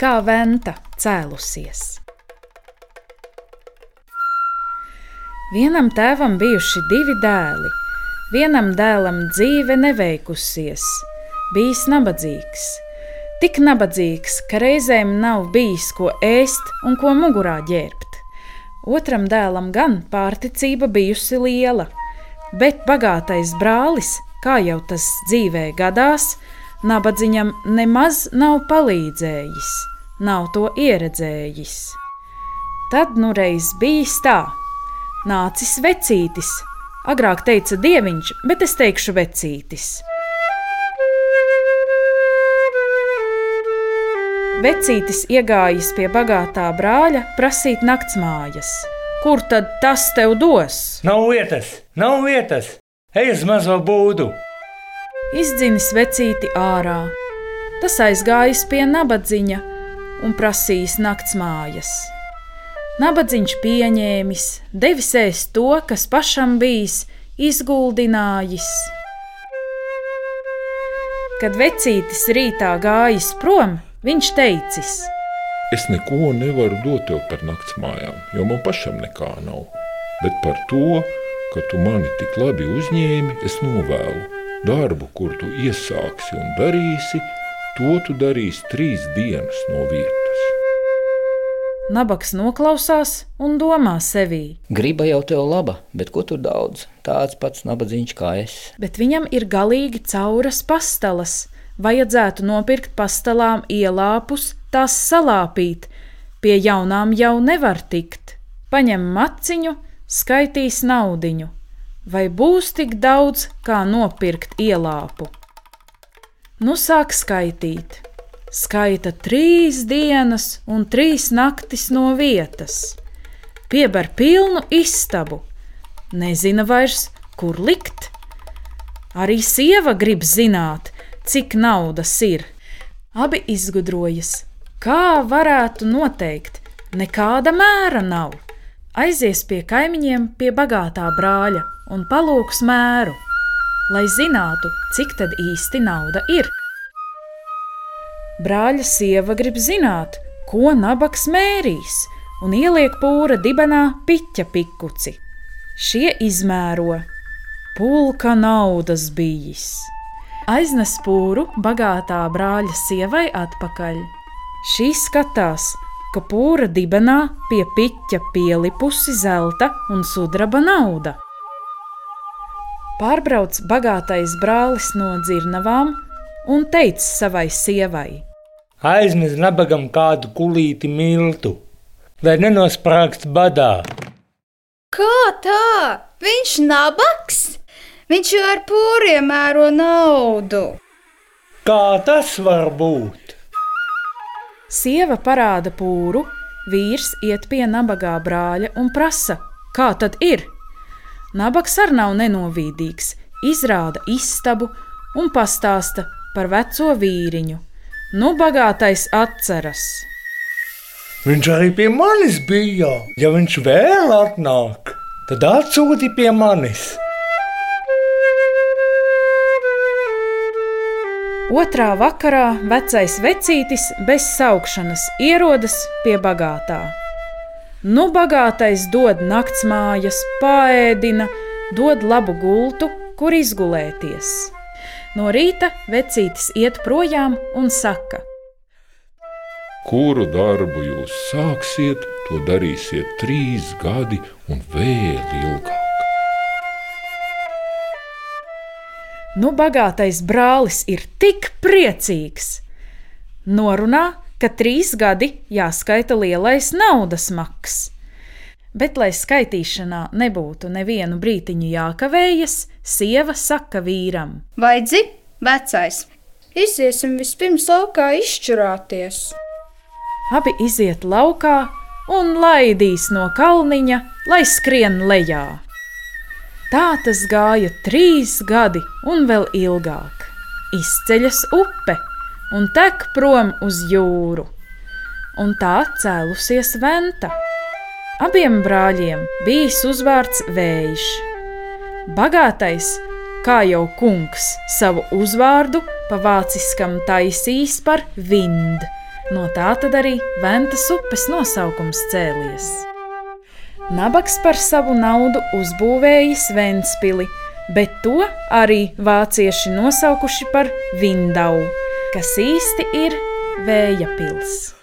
kā venta cēlusies. Vienam tēvam bijuši divi dēli. Vienam dēlam dzīve neveikusies, bijis nabadzīgs. Tik nabadzīgs, ka reizēm nav bijis ko ēst un ko mugurā ģērbt. Otram dēlam gan pārticība bijusi liela, bet bagātais brālis, kā jau tas dzīvē gadās, nabadzīgam nemaz nav palīdzējis, nav to ieredzējis. Tad nu reiz bijis tā nācis vecītis. Agrāk teica dieviņš, bet es teikšu vecītis. Vecītis iegājis pie bagātā brāļa prasīt naktsmājas. Kur tad tas tev dos? Nav vietas, nav vietas! Ej uz mazo būdu! Izdzinis vecīti ārā. Tas aizgājis pie nabadziņa un prasījis naktsmājas. Nabadzīgs pieņēmis, devis ēst to, kas pašam bijis izguldinājis. Kad vecītis rītā gājis prom, viņš teicis: Es neko nevaru dot tev par nakts mājām, jo man pašam nekā nav. Bet par to, ka tu mani tik labi uzņēmi, es novēlu. Darbu, kur tu iesāksi un darīsi, to tu darīsi trīs dienas no vietas. Nabaks noklausās un domā sevī. Griba jau tev laba, bet ko tur daudz? Tāds pats nabadzīgs kā es. Bet viņam ir galīgi cauras pastalas. Vajadzētu nopirkt pastalām ielāpus, tās salāpīt. Pie jaunām jau nevar tikt. Paņem maciņu, skaitīs naudiņu. Vai būs tik daudz, kā nopirkt ielāpu? Nu sāk skaitīt skaita trīs dienas un trīs naktis no vietas, piebar pilnu istabu, nezina vairs, kur likt. Arī sieva grib zināt, cik naudas ir. Abi izgudrojas, kā varētu noteikt, nekāda mēra nav. Aizies pie kaimiņiem, pie bagātā brāļa un palūks mēru, lai zinātu, cik tad īsti nauda ir. Brāļa sieva grib zināt, ko nabaks mērīs, un ieliek pūra dibenā piķa pikuci. Šie izmēro pulka naudas bijis. Aiznes pūru bagātā brāļa sievai atpakaļ. Šī skatās, ka pūra dibenā pie piķa pielipusi zelta un sudraba nauda. Pārbrauc bagātais brālis no dzirnavām un teica savai sievai: aiznes nabagam kādu kulīti miltu, lai nenosprāgst badā. Kā tā? Viņš nabaks? Viņš jau ar pūriem mēro naudu. Kā tas var būt? Sieva parāda pūru, vīrs iet pie nabagā brāļa un prasa, kā tad ir? Nabaks arī nav nenovīdīgs, izrāda istabu un pastāsta par veco vīriņu Nu, bagātais atceras. Viņš arī pie manis bija. Ja viņš vēl atnāk, tad atsūti pie manis. Otrā vakarā vecais vecītis bez saukšanas ierodas pie bagātā. Nu, bagātais dod naktsmājas, pāēdina, dod labu gultu, kur izgulēties. No rīta vecītis iet projām un saka: Kuru darbu jūs sāksiet, to darīsiet trīs gadi un vēl ilgāk. Nu, bagātais brālis ir tik priecīgs. Norunā, ka trīs gadi jāskaita lielais naudas maks. Bet, lai skaitīšanā nebūtu nevienu brītiņu jākavējas, sieva saka vīram: Vai dzi, vecais, iziesim vispirms laukā izšķirāties. Abi iziet laukā un laidīs no kalniņa, lai skrien lejā. Tā tas gāja trīs gadi un vēl ilgāk. Izceļas upe un tek prom uz jūru, un tā cēlusies venta. Abiem brāļiem bijis uzvārds Vējš. Bagātais, kā jau kungs, savu uzvārdu pa vāciskam taisīs par vind, No tā tad arī Ventas upes nosaukums cēlies. Nabaks par savu naudu uzbūvējis Ventspili, bet to arī vācieši nosaukuši par Vindau, kas īsti ir Vēja pils.